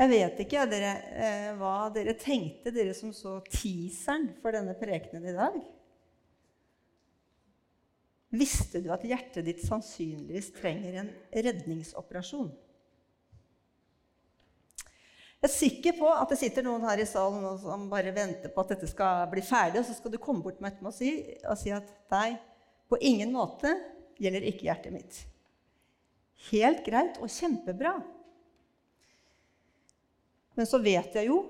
Jeg vet ikke dere, eh, hva dere tenkte, dere som så teaseren for denne prekenen i dag. Visste du at hjertet ditt sannsynligvis trenger en redningsoperasjon? Jeg er sikker på at det sitter noen her i salen som bare venter på at dette skal bli ferdig, og så skal du komme bort med etterpå og si, og si at nei, på ingen måte gjelder ikke hjertet mitt. Helt greit og kjempebra. Men så vet jeg jo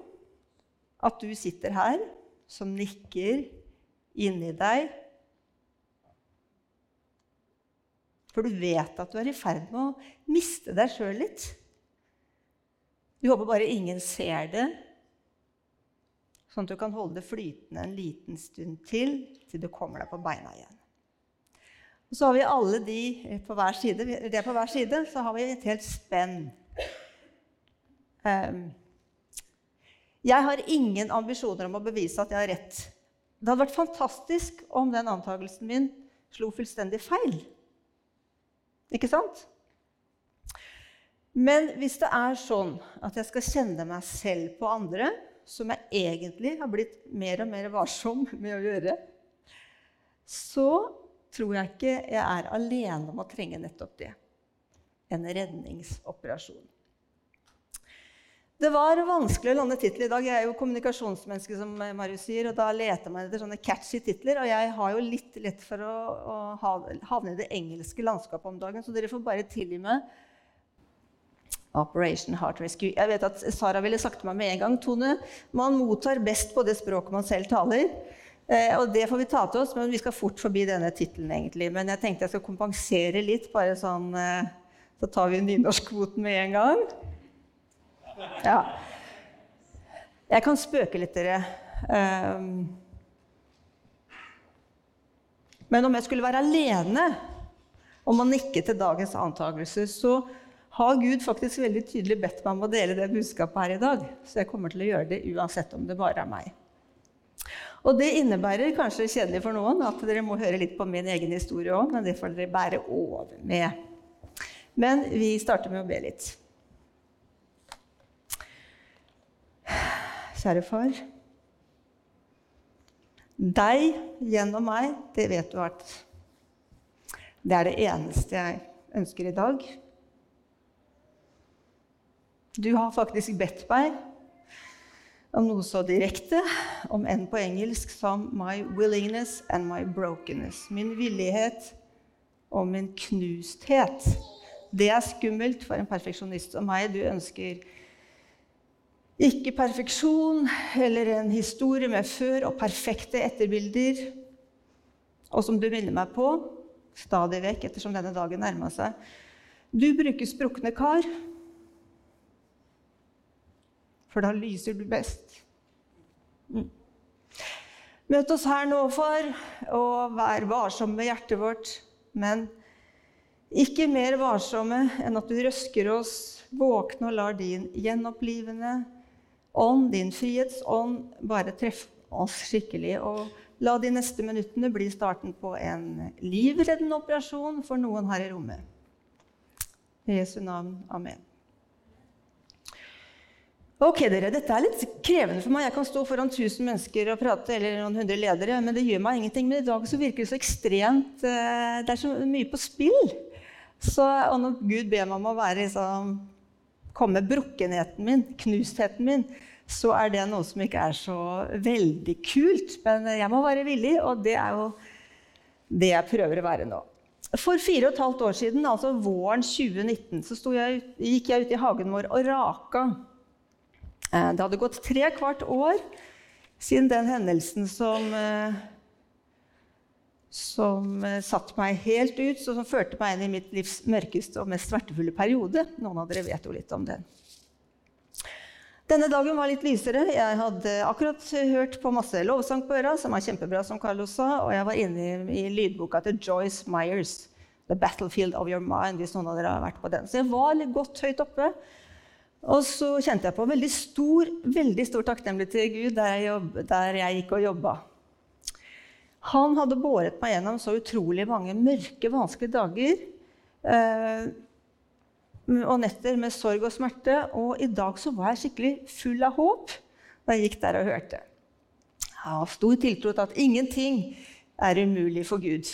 at du sitter her som nikker inni deg. For du vet at du er i ferd med å miste deg sjøl litt. Du håper bare ingen ser det, sånn at du kan holde det flytende en liten stund til til du kommer deg på beina igjen. Og så har vi alle de på hver side. Det på hver side så har vi et helt spenn. Um, jeg har ingen ambisjoner om å bevise at jeg har rett. Det hadde vært fantastisk om den antakelsen min slo fullstendig feil. Ikke sant? Men hvis det er sånn at jeg skal kjenne meg selv på andre, som jeg egentlig har blitt mer og mer varsom med å gjøre, så tror jeg ikke jeg er alene om å trenge nettopp det. En redningsoperasjon. Det var vanskelig å lande tittel i dag. Jeg er jo kommunikasjonsmenneske, som Marius sier, og da leter man etter sånne catchy titler. Og jeg har jo litt lett for å, å havne i det engelske landskapet om dagen, så dere får bare tilgi meg. Operation Heart Rescue. Jeg vet at Sara ville sagt til meg med en gang Tone, man mottar best på det språket man selv taler. Eh, og det får vi ta til oss, men vi skal fort forbi denne tittelen, egentlig. Men jeg tenkte jeg skal kompensere litt, bare sånn eh, Så tar vi nynorskkvoten med en gang. Ja. Jeg kan spøke litt, dere. Um, men om jeg skulle være alene om å nikke til dagens antakelser, så har Gud faktisk veldig tydelig bedt meg om å dele det budskapet her i dag. Så jeg kommer til å gjøre det uansett om det bare er meg. Og det innebærer kanskje kjedelig for noen at dere må høre litt på min egen historie òg, men det får dere bære over med. Men vi starter med å be litt. Kjære far. Deg gjennom meg, det vet du at det er det eneste jeg ønsker i dag. Du har faktisk bedt meg om noe så direkte, om enn på engelsk, som 'my willingness and my brokenness'. Min villighet og min knusthet. Det er skummelt for en perfeksjonist som meg. Du ønsker ikke perfeksjon eller en historie med før og perfekte etterbilder. Og som du minner meg på stadig vekk ettersom denne dagen nærma seg Du bruker sprukne kar, for da lyser du best. Mm. Møt oss her nå, far, og vær varsom med hjertet vårt. Men ikke mer varsomme enn at du røsker oss våkne og lar din gjenopplivende ånd, din frihetsånd, bare treff oss skikkelig. Og la de neste minuttene bli starten på en livreddende operasjon for noen her i rommet. I Jesu navn. Amen. Ok, dere, Dette er litt krevende for meg. Jeg kan stå foran 1000 mennesker og prate, eller noen hundre ledere, men det gjør meg ingenting. Men i dag så virker det så ekstremt eh, Det er så mye på spill. Så, og når Gud ber meg om å være liksom, komme brukkenheten min, knustheten min, så er det noe som ikke er så veldig kult. Men jeg må være villig, og det er jo det jeg prøver å være nå. For fire og et halvt år siden, altså våren 2019, så jeg, gikk jeg ut i hagen vår og raka. Eh, det hadde gått tre kvart år siden den hendelsen som eh, som eh, satte meg helt ut, og som førte meg inn i mitt livs mørkeste og mest smertefulle periode. Noen av dere vet jo litt om den. Denne dagen var litt lysere. Jeg hadde akkurat hørt på masse lovsang på øra, som er kjempebra, som Carlos sa, og jeg var inne i, lydboka til Joyce Myers, 'The Battlefield of Your Mind', hvis noen av dere har vært på den. Så jeg var litt godt høyt oppe. Og så kjente jeg på veldig stor, veldig stor takknemlighet til Gud der jeg, jobb, der jeg gikk og jobba. Han hadde båret meg gjennom så utrolig mange mørke, vanskelige dager. Eh, og netter med sorg og smerte. Og i dag så var jeg skikkelig full av håp da jeg gikk der og hørte. Jeg har stor tiltro til at ingenting er umulig for Gud.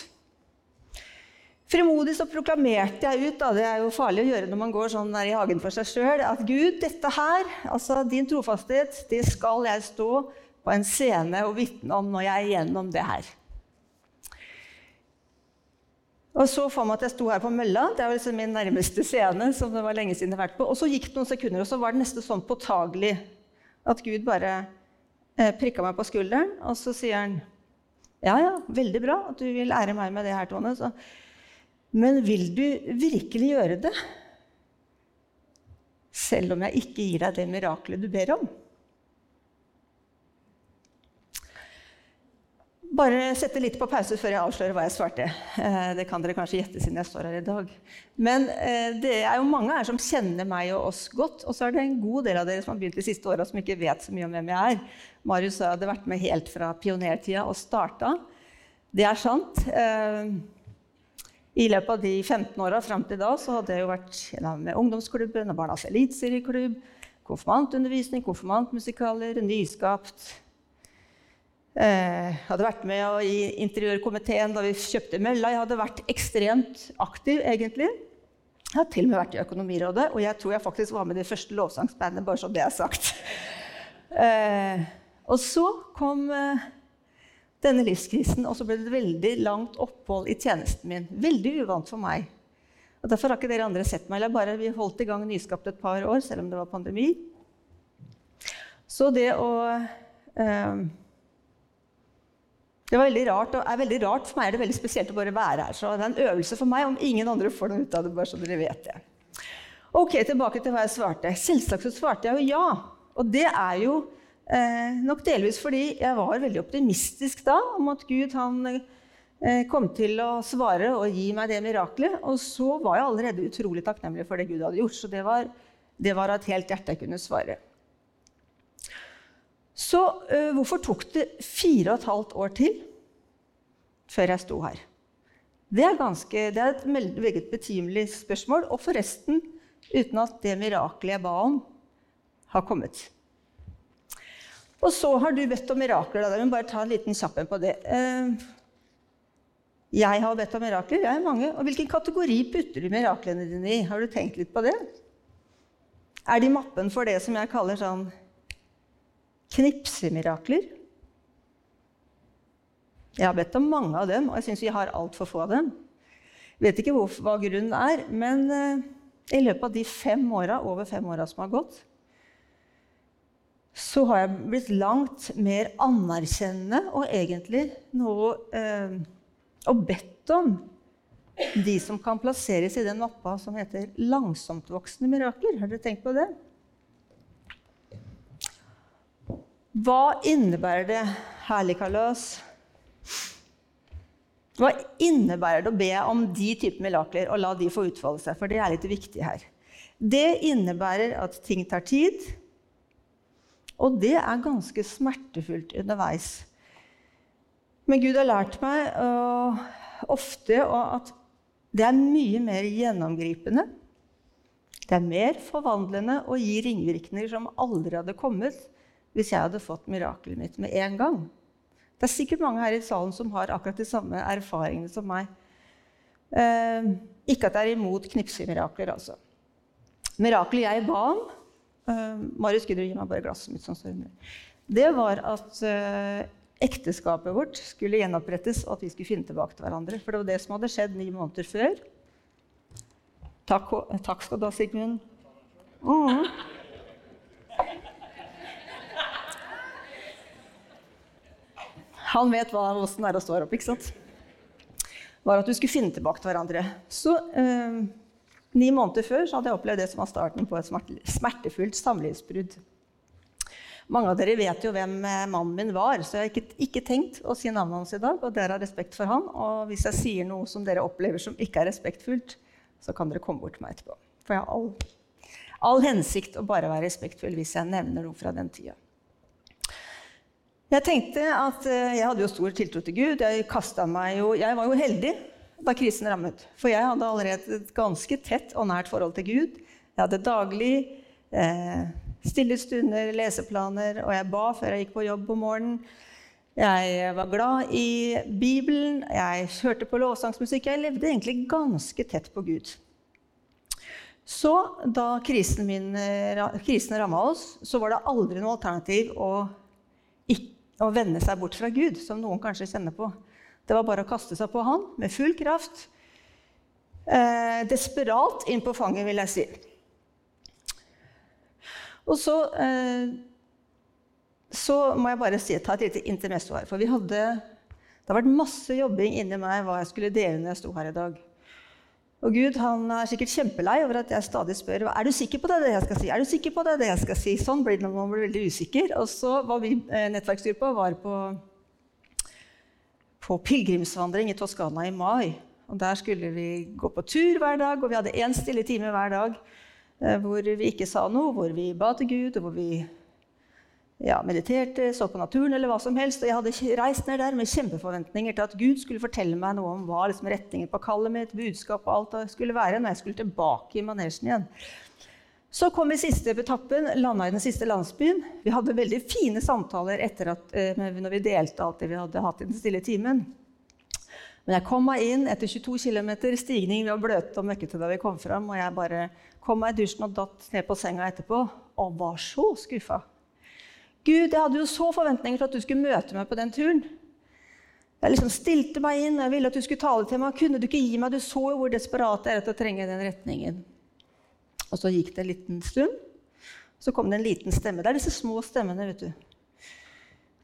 Frimodig så proklamerte jeg ut, da, det er jo farlig å gjøre når man går sånn der i hagen for seg sjøl, at Gud, dette her, altså din trofasthet, det skal jeg stå på en scene og vitne om når jeg er igjennom det her. Og så for meg at jeg sto her på mølla. Det er liksom min nærmeste scene. som det var lenge siden jeg har vært på. Og så gikk det noen sekunder, og så var det nesten sånn påtagelig at Gud bare eh, prikka meg på skulderen, og så sier han Ja, ja, veldig bra at du vil ære meg med det her, Tone. Så, men vil du virkelig gjøre det? Selv om jeg ikke gir deg det miraklet du ber om? Bare sette litt på pause før jeg avslører hva jeg svarte. Eh, det kan dere kanskje gjette siden jeg står her i dag. Men eh, det er jo mange her som kjenner meg og oss godt. Og så er det en god del av dere som har begynt de siste åra, som ikke vet så mye om hvem jeg er. Marius hadde vært med helt fra pionertida og starta. Det er sant. Eh, I løpet av de 15 åra fram til da så hadde jeg jo vært med ungdomsklubben og Barnas eliteserieklubb, konfirmantundervisning, konfirmantmusikaler, nyskapt jeg eh, hadde vært med i interiørkomiteen da vi kjøpte mølla. Jeg hadde vært ekstremt aktiv, egentlig. Jeg har til og med vært i Økonomirådet, og jeg tror jeg faktisk var med i det første lovsangsbandet. bare så det er sagt. Eh, og så kom eh, denne livskrisen, og så ble det et veldig langt opphold i tjenesten min. Veldig uvant for meg. Og Derfor har ikke dere andre sett meg. Eller bare Vi holdt i gang Nyskapt et par år, selv om det var pandemi. Så det å eh, det var veldig rart, og er veldig rart. For meg er det veldig spesielt å bare være her. Så det er en øvelse for meg om ingen andre får noe ut av det. bare så dere vet det. Ok, Tilbake til hva jeg svarte. Selvsagt så svarte jeg jo ja. Og det er jo eh, nok delvis fordi jeg var veldig optimistisk da om at Gud han eh, kom til å svare og gi meg det miraklet. Og så var jeg allerede utrolig takknemlig for det Gud hadde gjort. Så det var, det var av et helt hjerte jeg kunne svare. Så uh, hvorfor tok det fire og et halvt år til før jeg sto her? Det er, ganske, det er et meget betimelig spørsmål, og forresten uten at det mirakelet jeg ba om, har kommet. Og så har du bedt om mirakler. Da. Jeg vil bare ta en liten kjapp på det. Uh, jeg har bedt om mirakler. Jeg er mange. Og hvilken kategori putter du miraklene dine i? Har du tenkt litt på det? Er det i mappen for det som jeg kaller sånn knipsemirakler. Jeg har bedt om mange av dem, og jeg syns vi har altfor få av dem. Vet ikke hvor, hva grunnen er, men uh, i løpet av de fem åra, over fem åra som har gått, så har jeg blitt langt mer anerkjennende og egentlig noe uh, Og bedt om de som kan plasseres i den mappa som heter 'langsomtvoksende mirakler'. Har dere tenkt på det? Hva innebærer det, herlig Karlos? Hva innebærer det å be om de typer mirakler og la de få utfolde seg? For det er litt viktig her. Det innebærer at ting tar tid, og det er ganske smertefullt underveis. Men Gud har lært meg og, ofte at det er mye mer gjennomgripende. Det er mer forvandlende og gir ringvirkninger som aldri hadde kommet hvis jeg hadde fått mirakelet mitt med en gang. Det er sikkert mange her i salen som har akkurat de samme erfaringene som meg. Eh, ikke at jeg er imot knipsemirakler, altså. Mirakelet jeg ba om eh, Marius du gi meg bare glasset mitt. sånn Det var at eh, ekteskapet vårt skulle gjenopprettes, og at vi skulle finne tilbake til hverandre. For det var det som hadde skjedd ni måneder før. Takk, takk skal du ha, Sigmund. Mm. Han vet hva, hvordan det er å stå her oppe. ikke sant? var at du skulle finne tilbake til hverandre. Så eh, Ni måneder før hadde jeg opplevd det som var starten på et smertefullt samlivsbrudd. Mange av dere vet jo hvem eh, mannen min var, så jeg har ikke, ikke tenkt å si navnet hans i dag. Og dere har respekt for han. Og hvis jeg sier noe som dere opplever som ikke er respektfullt, så kan dere komme bort til meg etterpå. For jeg har all, all hensikt å bare være respektfull hvis jeg nevner noe fra den tida. Jeg tenkte at eh, jeg hadde jo stor tiltro til Gud. Jeg, meg jo, jeg var jo heldig da krisen rammet. For jeg hadde allerede et ganske tett og nært forhold til Gud. Jeg hadde daglig eh, stille stunder, leseplaner, og jeg ba før jeg gikk på jobb om morgenen. Jeg var glad i Bibelen, jeg hørte på lovsangsmusikk. Jeg levde egentlig ganske tett på Gud. Så da krisen, min, krisen ramma oss, så var det aldri noe alternativ å, å vende seg bort fra Gud, som noen kanskje kjenner på. Det var bare å kaste seg på han med full kraft. Eh, desperat inn på fanget, vil jeg si. Og så, eh, så må jeg bare si, ta et lite intermesso her. For vi hadde, det har vært masse jobbing inni meg hva jeg skulle dele når jeg sto her i dag. Og Gud han er sikkert kjempelei over at jeg stadig spør er du sikker på det, det jeg skal si. Er du sikker på det, det jeg skal si? Sånn blir det når man blir veldig usikker. Og så var vi eh, nettverksgruppa var på på pilegrimsvandring i Toskana i mai. Og Der skulle vi gå på tur hver dag, og vi hadde én stille time hver dag eh, hvor vi ikke sa noe, hvor vi ba til Gud, og hvor vi ja, mediterte, så på naturen eller hva som helst. Og jeg hadde reist ned der med kjempeforventninger til at Gud skulle fortelle meg noe om hva liksom, retningen på kallet mitt, budskap og alt det skulle være når jeg skulle tilbake i manesjen igjen. Så kom vi siste etappen, landa i den siste landsbyen. Vi hadde veldig fine samtaler etter at, eh, når vi delte alt det vi hadde hatt i den stille timen. Men jeg kom meg inn etter 22 km stigning. Vi var bløte og møkkete da vi kom fram. Og jeg bare kom meg i dusjen og datt ned på senga etterpå og var så skuffa. Gud, jeg hadde jo så forventninger til at du skulle møte meg på den turen. Jeg liksom stilte meg inn, jeg ville at du skulle tale til meg. Kunne du ikke gi meg Du så jo hvor desperat jeg er etter å trenge den retningen. Og så gikk det en liten stund. Så kom det en liten stemme. Det er disse små stemmene. vet du.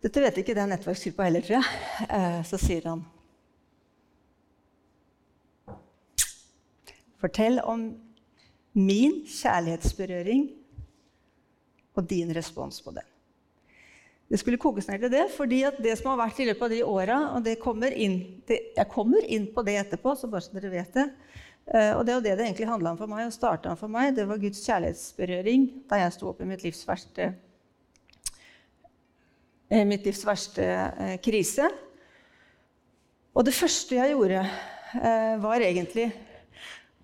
Dette vet ikke den nettverksgruppa heller, tror jeg. Eh, så sier han Fortell om min kjærlighetsberøring og din respons på den. Det skulle kokes ned til det, fordi det som har vært i løpet av de åra og Jeg kommer inn på det etterpå, så bare så dere vet det. Uh, og det er det det egentlig handla om for meg, og starta for meg. Det var Guds kjærlighetsberøring da jeg sto opp i mitt livs verste, eh, mitt livs verste uh, krise. Og det første jeg gjorde, var egentlig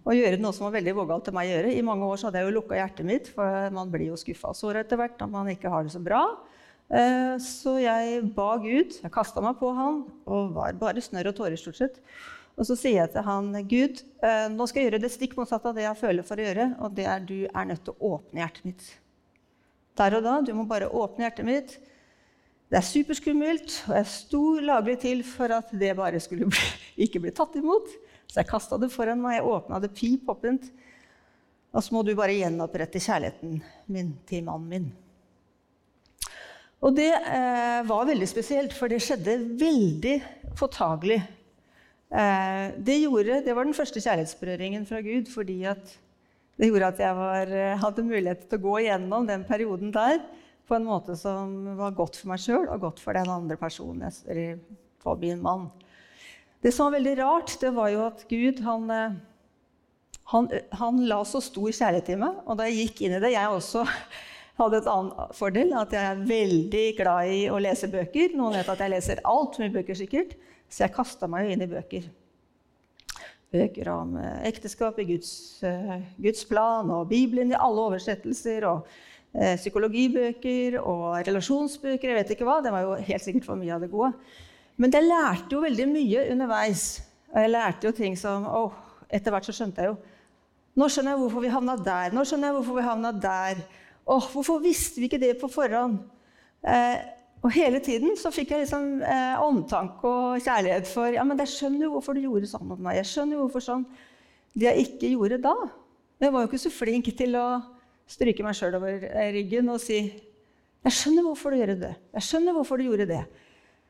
å gjøre noe som var veldig vågalt til meg å gjøre. I mange år hadde jeg jo lukka hjertet mitt, for man blir jo skuffa og såra etter hvert når man ikke har det så bra. Så jeg ba Gud, jeg kasta meg på han, og var bare snørr og tårer stort sett. Og så sier jeg til han, Gud, eh, nå skal jeg gjøre det stikk motsatte av det jeg føler for å gjøre, og det er du er nødt til å åpne hjertet mitt. Der og da. Du må bare åpne hjertet mitt. Det er superskummelt, og jeg sto laglig til for at det bare skulle bli, ikke bli tatt imot. Så jeg kasta det foran meg, jeg åpna det pip åpent. Og så må du bare gjenopprette kjærligheten min til mannen min. Og det eh, var veldig spesielt, for det skjedde veldig påtagelig Eh, det, gjorde, det var den første kjærlighetsberøringen fra Gud, fordi det gjorde at jeg var, eh, hadde mulighet til å gå igjennom den perioden der på en måte som var godt for meg sjøl og godt for den andre personen, eller for min mann. Det som var veldig rart, det var jo at Gud han, eh, han, han la så stor kjærlighet i meg. Og da jeg gikk inn i det Jeg også hadde et annet fordel, at jeg er veldig glad i å lese bøker. Noen vet at jeg leser altfor mye bøker, sikkert. Så jeg kasta meg jo inn i bøker. Bøker om eh, ekteskap i Guds, uh, Guds, plan, og Bibelen i alle oversettelser, og eh, psykologibøker og relasjonsbøker. Jeg vet ikke hva. Det var jo helt sikkert for mye av det gode. Men jeg lærte jo veldig mye underveis. Og jeg lærte jo ting som oh, Etter hvert så skjønte jeg jo Nå skjønner jeg hvorfor vi havna der. Nå skjønner jeg hvorfor vi havna der. Oh, hvorfor visste vi ikke det på forhånd? Eh, og hele tiden så fikk jeg liksom eh, omtanke og kjærlighet for ja, men jeg skjønner jo hvorfor du gjorde sånn mot meg. Jeg skjønner jo hvorfor sånn det jeg ikke gjorde da. Jeg var jo ikke så flink til å stryke meg sjøl over eh, ryggen og si jeg skjønner hvorfor du gjør det. Jeg skjønner hvorfor du gjorde det.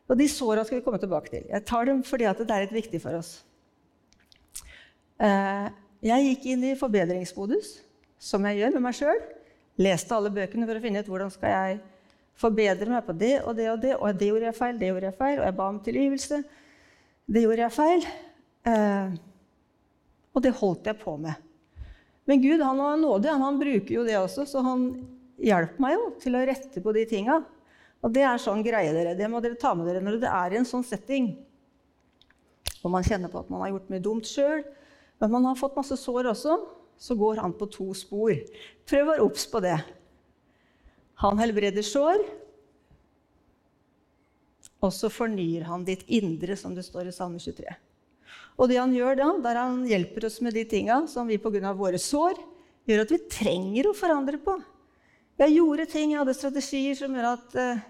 Og de såra skal vi komme tilbake til. Jeg tar dem fordi at det er litt viktig for oss. Eh, jeg gikk inn i forbedringsmodus, som jeg gjør med meg sjøl. Leste alle bøkene for å finne ut hvordan skal jeg forbedre meg på det og det og det. Og det gjorde jeg feil, det gjorde jeg feil. Og jeg ba om tilgivelse. Det gjorde jeg feil. Eh, og det holdt jeg på med. Men Gud han var nådig. Han, han bruker jo det også, så han hjelper meg jo til å rette på de tinga. Og det er sånn greie dere. Det må dere ta med dere når det er i en sånn setting. Og man kjenner på at man har gjort mye dumt sjøl. Men man har fått masse sår også. Så går han på to spor. Prøv å være obs på det. Han helbreder sår, og så fornyer han ditt indre, som det står i Salme 23. Og det han gjør da, der han hjelper oss med de tinga som vi pga. våre sår gjør at vi trenger å forandre på. Jeg gjorde ting, jeg hadde strategier som gjør at uh,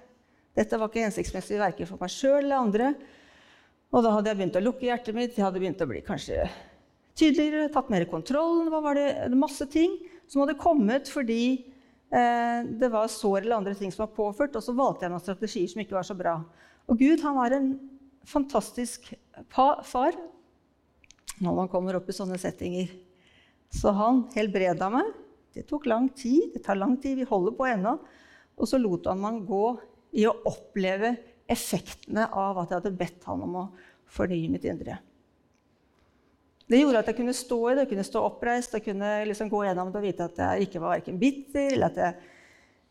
dette var ikke hensiktsmessig verken for meg sjøl eller andre. Og da hadde jeg begynt å lukke hjertet mitt. Jeg hadde begynt å bli kanskje tydeligere, tatt mer kontroll. Hva var? Masse ting som hadde kommet fordi eh, det var sår eller andre ting som var påført. Og så valgte jeg noen strategier som ikke var så bra. Og Gud han er en fantastisk far når man kommer opp i sånne settinger. Så han helbreda meg. Det tok lang tid. Det tar lang tid. Vi holder på ennå. Og så lot han meg gå i å oppleve effektene av at jeg hadde bedt han om å fornye mitt indre. Det gjorde at jeg kunne stå i det, kunne stå oppreist og kunne liksom gå gjennom det og vite at jeg ikke var verken bitter, eller at jeg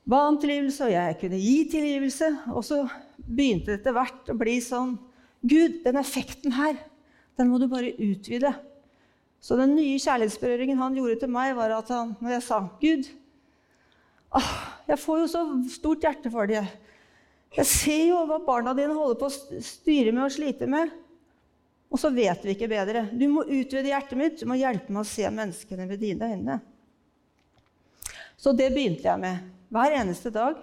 ba om tilgivelse, og jeg kunne gi tilgivelse. Og så begynte det etter hvert å bli sånn Gud, den effekten her, den må du bare utvide. Så den nye kjærlighetsberøringen han gjorde til meg, var at han, når jeg sa Gud, åh, jeg får jo så stort hjerte for det. Jeg ser jo hva barna dine holder på å styre med og slite med. Og så vet vi ikke bedre. Du må utvide hjertet mitt. Du må hjelpe meg å se menneskene ved dine øyne. Så det begynte jeg med hver eneste dag.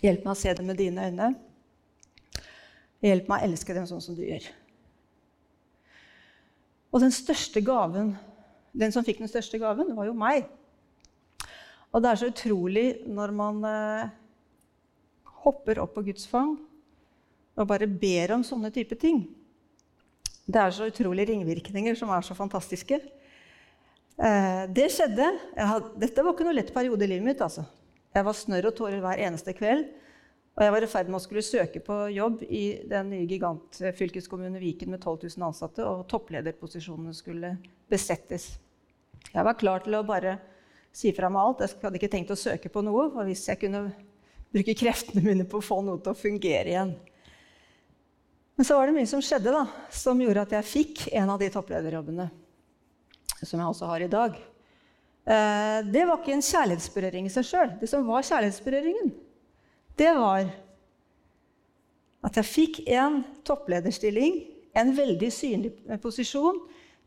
Hjelp meg å se dem med dine øyne. Hjelp meg å elske dem sånn som du gjør. Og den største gaven, den som fikk den største gaven, var jo meg. Og det er så utrolig når man eh, hopper opp på Guds fang og bare ber om sånne type ting. Det er så utrolige ringvirkninger som er så fantastiske. Eh, det skjedde. Hadde, dette var ikke noe lett periode i livet mitt. altså. Jeg var snørr og tårer hver eneste kveld. Og jeg var i ferd med å skulle søke på jobb i den nye gigantfylkeskommunen Viken med 12 000 ansatte, og topplederposisjonene skulle besettes. Jeg var klar til å bare si fra meg alt. Jeg hadde ikke tenkt å søke på noe. For hvis jeg kunne bruke kreftene mine på å få noe til å fungere igjen. Men så var det mye som skjedde da, som gjorde at jeg fikk en av de topplederjobbene som jeg også har i dag. Eh, det var ikke en kjærlighetsberøring i seg sjøl. Det som var kjærlighetsberøringen, det var at jeg fikk en topplederstilling, en veldig synlig posisjon,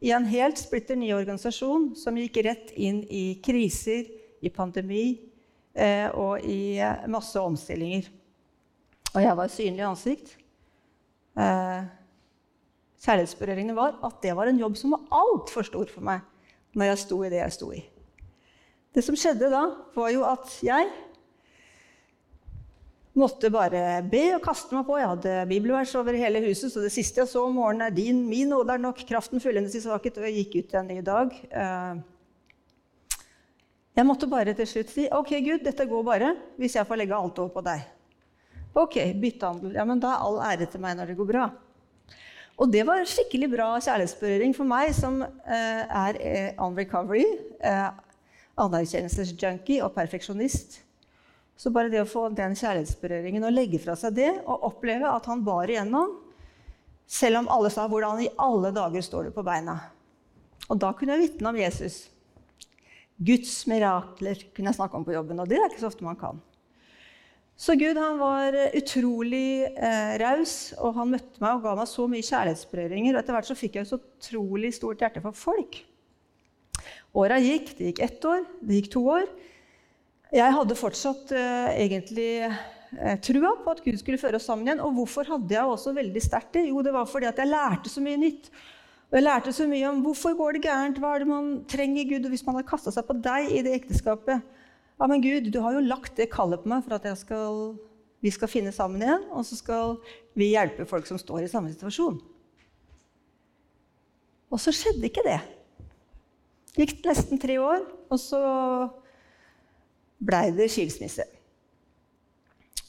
i en helt splitter ny organisasjon som gikk rett inn i kriser, i pandemi eh, og i eh, masse omstillinger. Og jeg var synlig i ansikt. Eh, Kjærlighetsberøringene var at det var en jobb som var altfor stor for meg når jeg sto i det jeg sto i. Det som skjedde da, var jo at jeg måtte bare be og kaste meg på. Jeg hadde bibelvers over hele huset, så det siste jeg så om morgenen, er din, min nåde er nok, kraften fullendes i svakhet, og jeg gikk ut en ny dag. Eh, jeg måtte bare til slutt si OK, Gud, dette går bare hvis jeg får legge alt over på deg. OK, byttehandel. Ja, men da er all ære til meg når det går bra. Og det var skikkelig bra kjærlighetsberøring for meg som eh, er eh, on recovery, anerkjennelsesjunkie og perfeksjonist. Så bare det å få den kjærlighetsberøringen og legge fra seg det og oppleve at han bar igjennom, selv om alle sa 'Hvordan i alle dager står du på beina?' Og da kunne jeg vitne om Jesus. Guds mirakler kunne jeg snakke om på jobben, og det er ikke så ofte man kan. Så Gud han var utrolig eh, raus, og han møtte meg og ga meg så mye kjærlighetsberøringer. Og etter hvert så fikk jeg så utrolig stort hjerte for folk. Åra gikk. Det gikk ett år, det gikk to år. Jeg hadde fortsatt eh, egentlig eh, trua på at Gud skulle føre oss sammen igjen. Og hvorfor hadde jeg også veldig sterkt det? Jo, det var fordi at jeg lærte så mye nytt. Og jeg lærte så mye om hvorfor går det gærent, hva er det man trenger Gud, og hvis man har kasta seg på deg i det ekteskapet. Ja, men Gud, du har jo lagt det kallet på meg for at skal, vi skal finne sammen igjen, og så skal vi hjelpe folk som står i samme situasjon. Og så skjedde ikke det. Det gikk nesten tre år, og så blei det skilsmisse.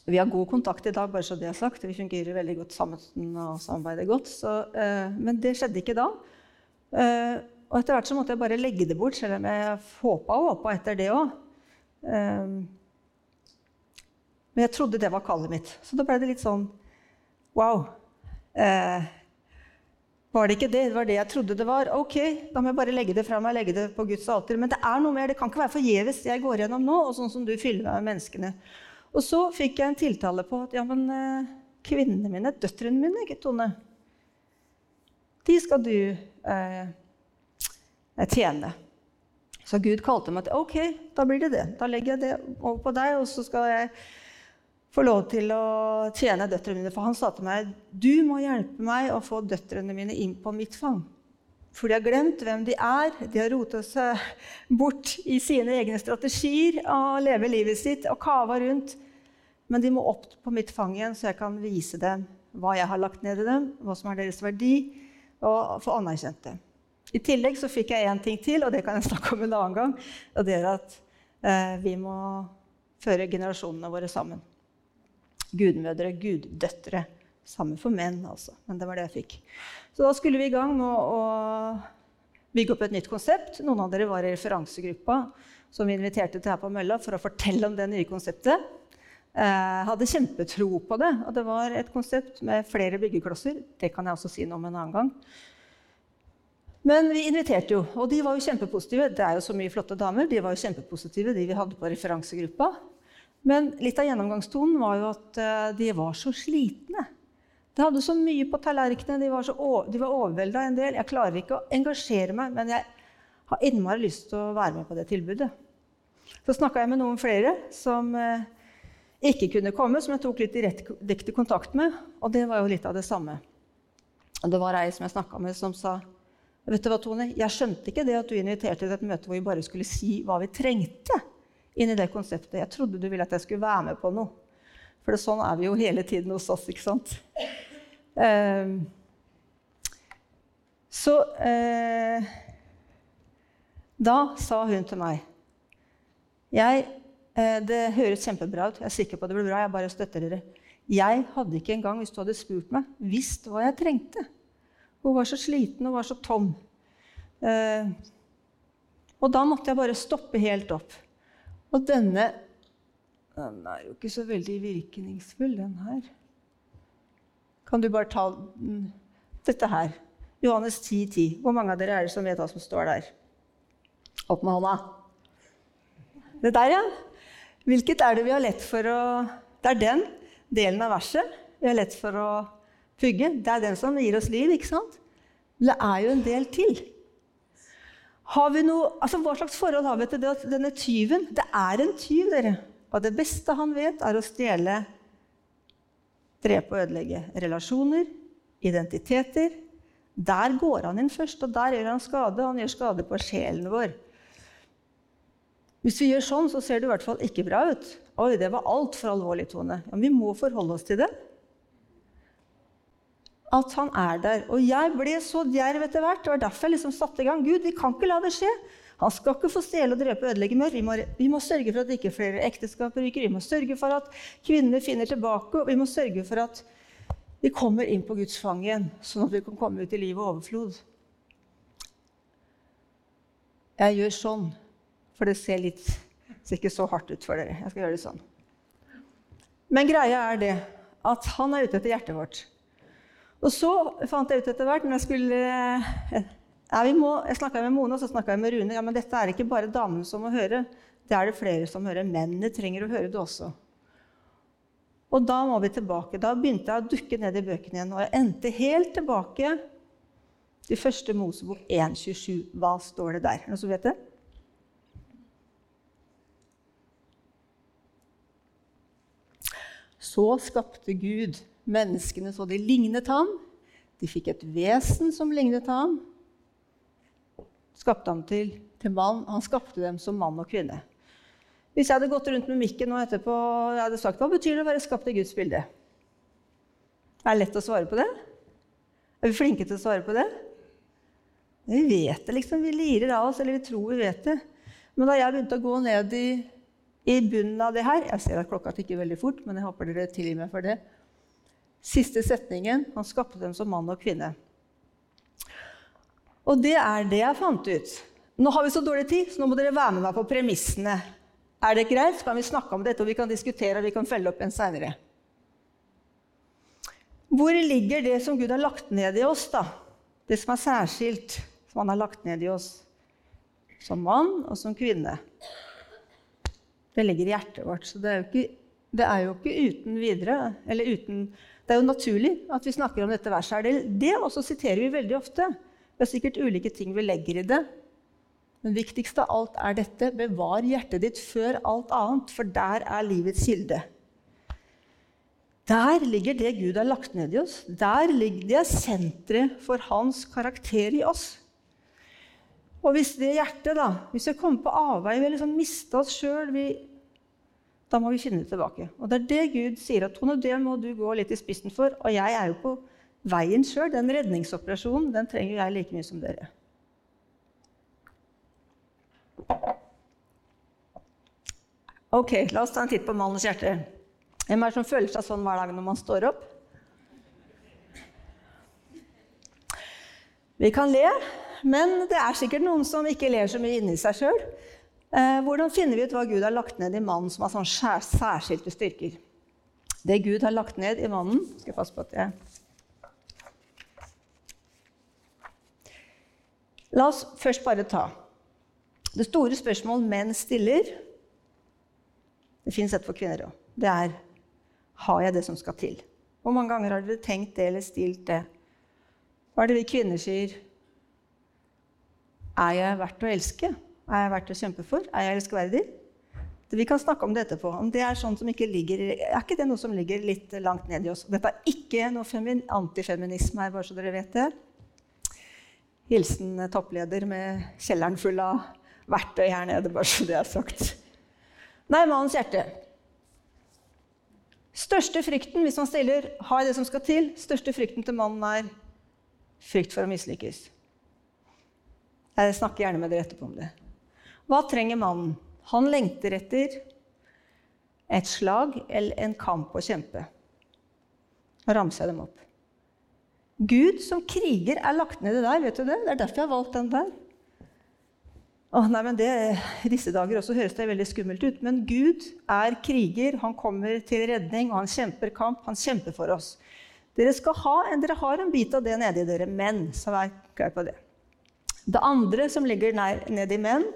Vi har god kontakt i dag, bare så det er sagt. Vi fungerer veldig godt sammen og samarbeider godt. Så, eh, men det skjedde ikke da. Eh, og etter hvert så måtte jeg bare legge det bort, selv om jeg håpa og håpa etter det òg. Eh, men jeg trodde det var kallet mitt. Så da ble det litt sånn Wow. var det ikke det. Det var det jeg trodde det var. Ok, da må jeg bare legge det fra meg, legge det på Guds alter. Men det er noe mer. Det kan ikke være forgjeves jeg går gjennom nå, og sånn som du fyller meg med menneskene. Og så fikk jeg en tiltale på at ja, men eh, kvinnene mine, døtrene mine, Tone, de skal du eh, tjene. Så Gud kalte meg til ok, da blir det det. Da legger jeg det over på deg, og så skal jeg få lov til å tjene døtrene mine. For han sa til meg du må hjelpe meg å få døtrene mine inn på mitt fang. For de har glemt hvem de er. De har rota seg bort i sine egne strategier og leve livet sitt og kava rundt. Men de må opp på mitt fang igjen, så jeg kan vise dem hva jeg har lagt ned i dem, hva som er deres verdi, og få anerkjent det. I tillegg så fikk jeg én ting til, og det kan jeg snakke om en annen gang. Og det er at eh, vi må føre generasjonene våre sammen gudmødre, guddøtre. Samme for menn, altså. Men det var det jeg fikk. Så da skulle vi i gang med å bygge opp et nytt konsept. Noen av dere var i referansegruppa som vi inviterte til her på mølla for å fortelle om det nye konseptet. Jeg eh, hadde kjempetro på det. Og det var et konsept med flere byggeklosser. Det kan jeg også si noe om en annen gang. Men vi inviterte jo, og de var jo kjempepositive. Det er jo så mye flotte damer. De var jo kjempepositive, de vi hadde på referansegruppa. Men litt av gjennomgangstonen var jo at uh, de var så slitne. De hadde så mye på tallerkenene, de var, så var overvelda en del. Jeg klarer ikke å engasjere meg, men jeg har innmari lyst til å være med på det tilbudet. Så snakka jeg med noen flere som uh, ikke kunne komme, som jeg tok litt direkte kontakt med. Og det var jo litt av det samme. Og det var ei som jeg snakka med, som sa Vet du hva, Tone, jeg skjønte ikke det at du inviterte til et møte hvor vi bare skulle si hva vi trengte inn i det konseptet. Jeg trodde du ville at jeg skulle være med på noe. For sånn er vi jo hele tiden hos oss, ikke sant? Uh, så uh, Da sa hun til meg jeg, uh, Det høres kjempebra ut. Jeg er sikker på at det blir bra. Jeg bare støtter dere. Jeg hadde ikke engang, hvis du hadde spurt meg, visst hva jeg trengte. Hun var så sliten og var så tom. Eh, og da måtte jeg bare stoppe helt opp. Og denne Den er jo ikke så veldig virkningsfull, den her. Kan du bare ta dette her? Johannes 10, 10. Hvor mange av dere er det som vet hva som står der? Opp med hånda. Det der, ja. Hvilket er det vi har lett for å Det er den delen av verset vi har lett for å pugge. Det er den som gir oss liv, ikke sant? Men det er jo en del til. Noe, altså Hva slags forhold har vi til det denne tyven Det er en tyv, dere. Og det beste han vet, er å stjele, drepe og ødelegge relasjoner, identiteter. Der går han inn først, og der gjør han skade. Han gjør skade på sjelen vår. Hvis vi gjør sånn, så ser det i hvert fall ikke bra ut. Oi, det var altfor alvorlig, Tone. Ja, vi må forholde oss til det at han er der. Og jeg ble så djerv etter hvert. Det var derfor jeg liksom satte i gang. Gud, vi kan ikke la det skje. Han skal ikke få stjele og drepe og ødelegge mer. Vi må, vi må, sørge for at ikke flere ekteskap ryker. Vi må sørge for at kvinner finner tilbake. Og vi må sørge for at vi kommer inn på Guds fang igjen, sånn at vi kan komme ut i liv og overflod. Jeg gjør sånn, for det ser, litt, ser ikke så hardt ut for dere. Jeg skal gjøre det sånn. Men greia er det at han er ute etter hjertet vårt. Og så fant jeg ut etter hvert når jeg skulle ja, må, Jeg snakka med Mone og så snakka med Rune. Ja, men dette er ikke bare damene som må høre. Det er det flere som hører. Mennene trenger å høre det også. Og da må vi tilbake. Da begynte jeg å dukke ned i bøkene igjen. Og jeg endte helt tilbake til første Mosebok 1.27. Hva står det der? Er noen som vet det? Så skapte Gud Menneskene så de lignet ham. De fikk et vesen som lignet ham. Skapte ham til, til mann. Han skapte dem som mann og kvinne. Hvis jeg hadde gått rundt med mikken nå etterpå jeg hadde sagt, hva betyr det å være skapt i Guds bilde? Er det lett å svare på det? Er vi flinke til å svare på det? Vi vet det, liksom. Vi lirer av oss, eller vi tror vi vet det. Men da jeg begynte å gå ned i, i bunnen av det her Jeg ser at klokka tikker veldig fort, men jeg håper dere tilgir meg for det. Siste setningen han skapte dem som mann og kvinne. Og det er det jeg fant ut. Nå har vi så dårlig tid, så nå må dere være med meg på premissene. Er det greit? Så kan vi snakke om dette, og vi kan diskutere og vi kan følge opp en seinere. Hvor ligger det som Gud har lagt ned i oss, da? Det som er særskilt, som han har lagt ned i oss som mann og som kvinne, det ligger i hjertet vårt. Så det er jo ikke, det er jo ikke uten videre Eller uten Det er jo naturlig at vi snakker om dette verset. Det, det også siterer vi veldig ofte. Det er sikkert ulike ting vi legger i det. Men viktigst av alt er dette bevar hjertet ditt før alt annet, for der er livets kilde. Der ligger det Gud har lagt ned i oss. Der ligger det senteret for hans karakter i oss. Og hvis det hjertet, da, hvis vi kommer på avveie, vi liksom mista oss sjøl, da må vi finne det tilbake. Og det er det Gud sier at Tone, det må du gå litt i spissen for. Og jeg er jo på veien sjøl. Den redningsoperasjonen den trenger jeg like mye som dere. Ok, la oss ta en titt på mannens hjerte. Hvem er det som føler seg sånn hver dag når man står opp? Vi kan le, men det er sikkert noen som ikke ler så mye inni seg sjøl. Eh, hvordan finner vi ut hva Gud har lagt ned i mannen som har sånn særskilte styrker? Det Gud har lagt ned i mannen Skal jeg passe på at jeg La oss først bare ta det store spørsmålet menn stiller. Det fins et for kvinner òg. Det er har jeg det som skal til? Hvor mange ganger har dere tenkt det eller stilt det? Hva er det vi kvinner sier? Er jeg verdt å elske? Er jeg verdt å kjempe for? Er jeg elskverdig? Vi kan snakke om det etterpå. Om det er sånn ikke ligger, er ikke det noe som ligger litt langt ned i oss? Dette er ikke noe antifeminisme her, bare så dere vet det. Hilsen toppleder med kjelleren full av verktøy her nede, bare så det er sagt. Nei, mannens hjerte. Største frykten hvis man stiller har det som skal til, største frykten til mannen er frykt for å mislykkes. Jeg snakker gjerne med dere etterpå om det. Hva trenger mannen? Han lengter etter et slag eller en kamp å kjempe. Nå ramser jeg dem opp. Gud som kriger er lagt ned i der. vet du Det Det er derfor jeg har valgt den der. Å, nei, men det, disse dager også høres det veldig skummelt ut. Men Gud er kriger. Han kommer til redning, og han kjemper kamp. Han kjemper for oss. Dere, ha, dere har en bit av det nedi dere men så vær klar på det. Det andre som ligger nedi menn,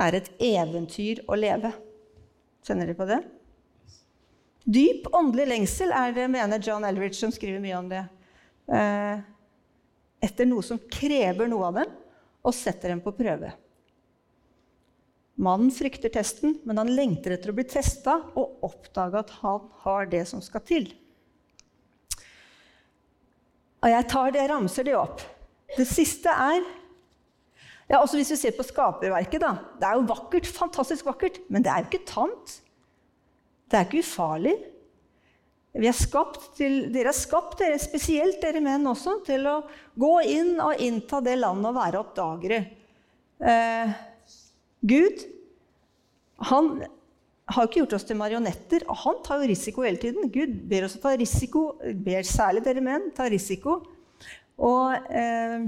er et eventyr å leve. Kjenner dere på det? Dyp åndelig lengsel er det, mener John Elridge, som skriver mye om det. Eh, etter noe som krever noe av dem og setter dem på prøve. Mannen frykter testen, men han lengter etter å bli testa og oppdage at han har det som skal til. Og jeg tar det, jeg ramser det opp. Det siste er ja, også Hvis vi ser på skaperverket, da. Det er jo vakkert, fantastisk vakkert, men det er jo ikke tamt. Det er ikke ufarlig. Er til, dere er skapt, dere, spesielt dere menn også, til å gå inn og innta det landet og være oppdagere. Eh, Gud han har ikke gjort oss til marionetter, og han tar jo risiko hele tiden. Gud ber oss å ta risiko, ber særlig dere menn ta risiko. Og eh,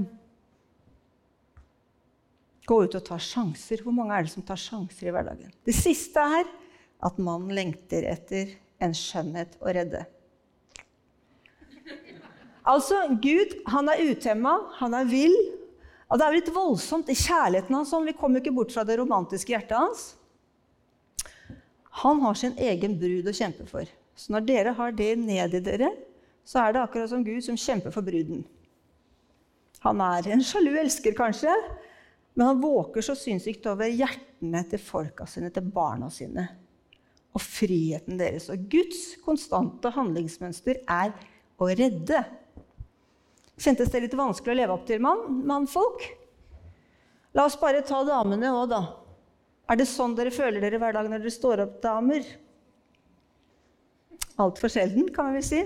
gå ut og ta sjanser. Hvor mange er det som tar sjanser i hverdagen? Det siste er at mannen lengter etter en skjønnhet å redde. Altså, Gud han er utemma, han er vill. Og det er jo litt voldsomt i kjærligheten hans. Vi kommer ikke bort fra det romantiske hjertet hans. Han har sin egen brud å kjempe for. Så når dere har det ned i dere, så er det akkurat som Gud som kjemper for bruden. Han er en sjalu elsker, kanskje, men han våker så sinnssykt over hjertene til folka sine, til barna sine og friheten deres. Og Guds konstante handlingsmønster er å redde. Kjentes det litt vanskelig å leve opp til mann, mannfolk? La oss bare ta damene òg, da. Er det sånn dere føler dere hver dag når dere står opp, damer? Altfor sjelden, kan vi vel si.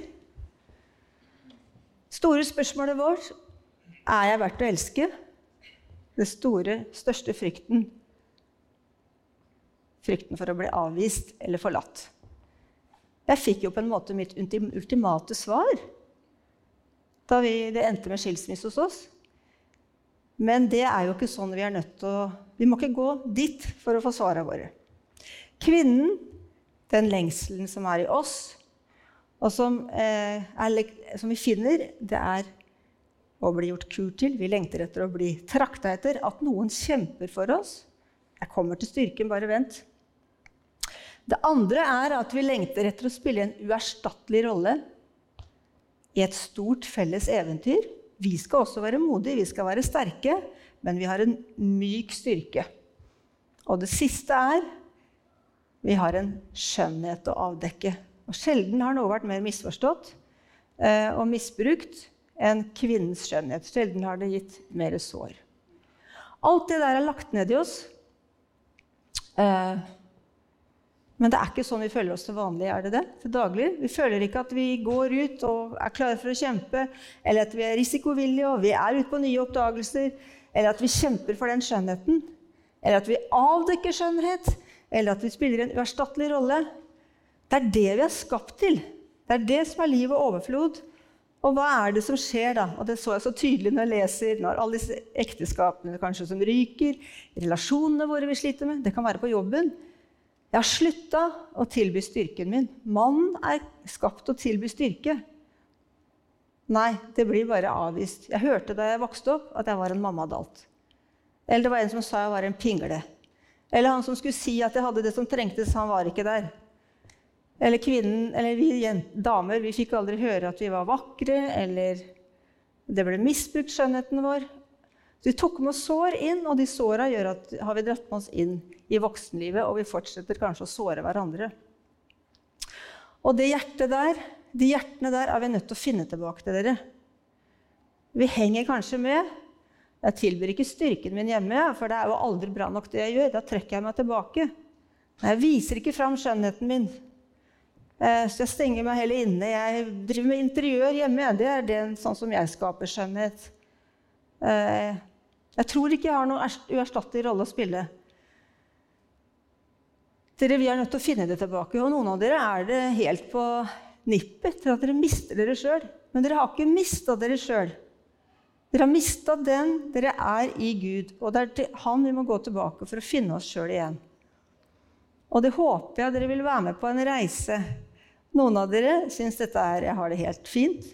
Store spørsmålet vårt er jeg verdt å elske? Det store, største frykten frykten for å bli avvist eller forlatt. Jeg fikk jo på en måte mitt ultimate svar da vi, det endte med skilsmisse hos oss. Men det er jo ikke sånn vi er nødt til å Vi må ikke gå dit for å få svarene våre. Kvinnen, den lengselen som er i oss, og som, eh, er, som vi finner, det er å bli gjort kur til. Vi lengter etter å bli trakta etter. At noen kjemper for oss. Jeg kommer til styrken, bare vent. Det andre er at vi lengter etter å spille en uerstattelig rolle i et stort felles eventyr. Vi skal også være modige, vi skal være sterke, men vi har en myk styrke. Og det siste er vi har en skjønnhet å avdekke. Og Sjelden har noe vært mer misforstått eh, og misbrukt enn kvinnens skjønnhet. Sjelden har det gitt mer sår. Alt det der er lagt ned i oss. Eh, men det er ikke sånn vi føler oss til vanlig. er det det? Til daglig. Vi føler ikke at vi går ut og er klare for å kjempe, eller at vi er risikovillige og vi er ute på nye oppdagelser, eller at vi kjemper for den skjønnheten, eller at vi avdekker skjønnhet, eller at vi spiller en uerstattelig rolle. Det er det vi er skapt til. Det er det som er liv og overflod. Og hva er det som skjer da? Og det så jeg så tydelig når jeg leser når alle disse ekteskapene kanskje som ryker, relasjonene våre vi sliter med. Det kan være på jobben. Jeg har slutta å tilby styrken min. Mannen er skapt å tilby styrke. Nei, det blir bare avvist. Jeg hørte da jeg vokste opp, at jeg var en mammadalt. Eller det var en som sa jeg var en pingle. Eller han som skulle si at jeg hadde det som trengtes, han var ikke der. Eller kvinnen, eller vi damer, vi fikk aldri høre at vi var vakre, eller det ble misbrukt, skjønnheten vår. Så vi tok med sår inn, og de såra gjør at har vi dratt med oss inn i voksenlivet, og vi fortsetter kanskje å såre hverandre. Og det hjertet der, de hjertene der er vi nødt til å finne tilbake til dere. Vi henger kanskje med. Jeg tilbyr ikke styrken min hjemme, for det er jo aldri bra nok det jeg gjør. Da trekker jeg meg tilbake. Jeg viser ikke fram skjønnheten min. Eh, så jeg stenger meg heller inne. Jeg driver med interiør hjemme. Det er det, sånn som jeg skaper skjønnhet. Jeg tror ikke jeg har noen uerstattelig rolle å spille. Dere, Vi er nødt til å finne det tilbake. Og noen av dere er det helt på nippet til at dere mister dere sjøl. Men dere har ikke mista dere sjøl. Dere har mista den dere er i Gud. Og det er til Han vi må gå tilbake for å finne oss sjøl igjen. Og det håper jeg dere vil være med på en reise noen av dere syns dette er, jeg har det helt fint.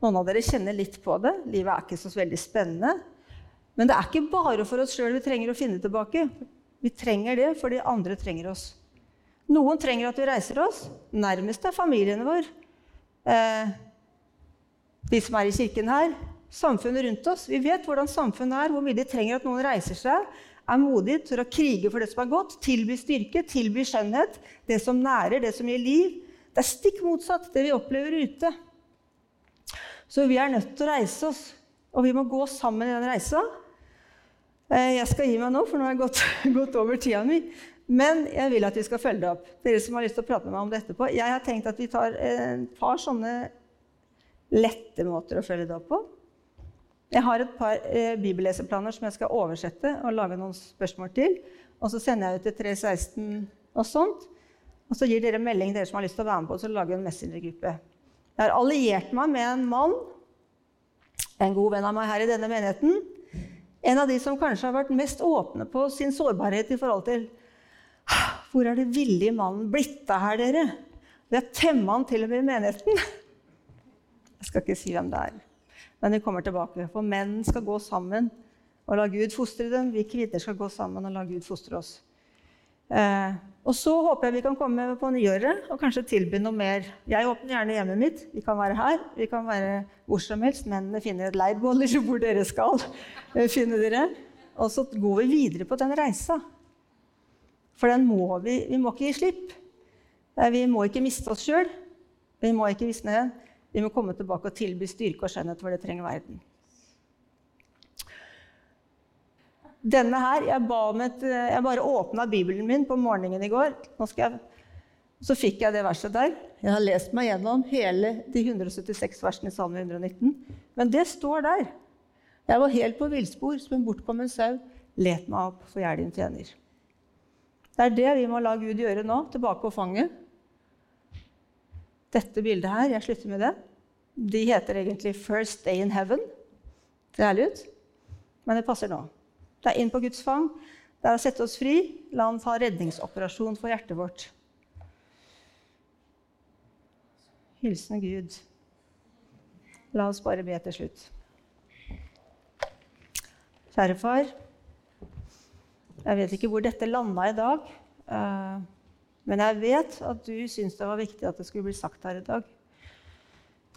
Noen av dere kjenner litt på det. Livet er ikke så veldig spennende. Men det er ikke bare for oss sjøl vi trenger å finne tilbake. Vi trenger det fordi andre trenger oss. Noen trenger at vi reiser oss. Nærmest er familiene våre. Eh, de som er i kirken her. Samfunnet rundt oss. Vi vet hvordan samfunnet er, hvor mye de trenger at noen reiser seg, er modig til å krige for det som er godt, tilby styrke, tilby skjønnhet, det som nærer, det som gir liv. Det er stikk motsatt det vi opplever ute. Så vi er nødt til å reise oss, og vi må gå sammen i den reisa. Eh, jeg skal gi meg nå, for nå har jeg gått, gått over tida mi. Men jeg vil at vi skal følge det opp. Dere som har lyst til å prate med meg om det etterpå. Jeg har tenkt at vi tar et par sånne lette måter å følge det opp på. Jeg har et par eh, bibelleseplaner som jeg skal oversette og lage noen spørsmål til. Og så sender jeg ut til 316 og sånt. Og så gir dere melding, dere som har lyst til å være med på og så lager en messengergruppe. Jeg har alliert meg med en mann, en god venn av meg her i denne menigheten. En av de som kanskje har vært mest åpne på sin sårbarhet i forhold til Hvor er det villige mannen blitt av her, dere? Vi har temma han til og med i menigheten. Jeg skal ikke si hvem det er, men vi kommer tilbake. For menn skal gå sammen og la Gud fostre dem. Vi kvinner skal gå sammen og la Gud fostre oss. Eh, og så håper jeg vi kan komme på nyåret og kanskje tilby noe mer. Jeg åpner gjerne hjemmet mitt. Vi kan være her, vi kan være hvor som helst. Mennene finner et leirbål hvor dere skal eh, finne dere. Og så går vi videre på den reisa. For den må vi, vi må ikke gi slipp. Eh, vi må ikke miste oss sjøl. Vi må ikke visne. Vi må komme tilbake og tilby styrke og skjønnhet for det trenger verden. Denne her, Jeg, et, jeg bare åpna Bibelen min på morgenen i går. Jeg, så fikk jeg det verset der. Jeg har lest meg gjennom hele de 176 versene i Salme 119. Men det står der. Jeg var helt på villspor som en bortkommen sau. Let meg opp, for jeg er din tjener. Det er det vi må la Gud gjøre nå, tilbake på fanget. Dette bildet her, jeg slutter med det. De heter egentlig 'First Day in Heaven'. Det er ærlig ut, men det passer nå. Det er inn på Guds fang. Det er å sette oss fri. La Han ta redningsoperasjon for hjertet vårt. Hilsen Gud. La oss bare be til slutt. Kjære far. Jeg vet ikke hvor dette landa i dag. Eh, men jeg vet at du syns det var viktig at det skulle bli sagt her i dag.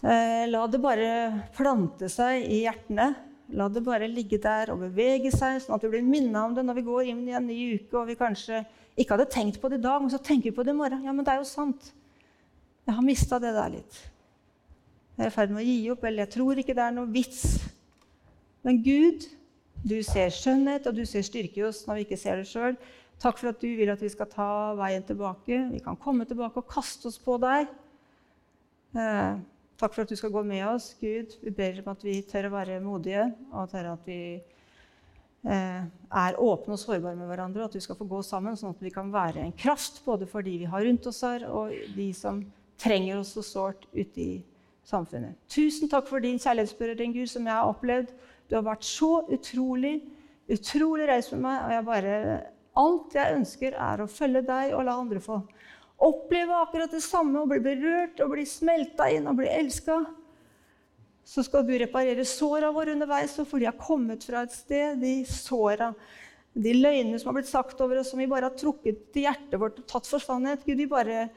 Eh, la det bare plante seg i hjertene. La det bare ligge der og bevege seg, sånn at vi blir minna om det når vi går inn i en ny uke og vi kanskje ikke hadde tenkt på det i dag, men så tenker vi på det i morgen. Ja, men det er jo sant. Jeg har mista det der litt. Jeg er i ferd med å gi opp, eller jeg tror ikke det er noe vits. Men Gud, du ser skjønnhet, og du ser styrke i oss når vi ikke ser det sjøl. Takk for at du vil at vi skal ta veien tilbake. Vi kan komme tilbake og kaste oss på deg. Takk for at du skal gå med oss, Gud. Vi ber om at vi tør å være modige, og tør at vi eh, er åpne og sårbare med hverandre, og at vi skal få gå sammen, sånn at vi kan være en kraft både for de vi har rundt oss her, og de som trenger oss så sårt ute i samfunnet. Tusen takk for din kjærlighetsberøring, Gud, som jeg har opplevd. Du har vært så utrolig, utrolig raus med meg, og jeg bare Alt jeg ønsker, er å følge deg og la andre få oppleve akkurat det samme og bli berørt og bli smelta inn og bli elska. Så skal du reparere såra våre underveis, for de har kommet fra et sted, de såra, de løgnene som har blitt sagt over oss, som vi bare har trukket til hjertet vårt og tatt for sannhet. Gud, vi bare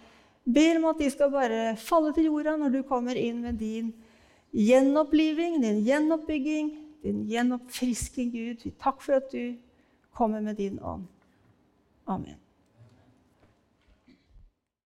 ber om at de skal bare falle til jorda når du kommer inn med din gjenoppliving, din gjenoppbygging, din gjenoppfrisking, Gud. Takk for at du kommer med din ånd. Amen.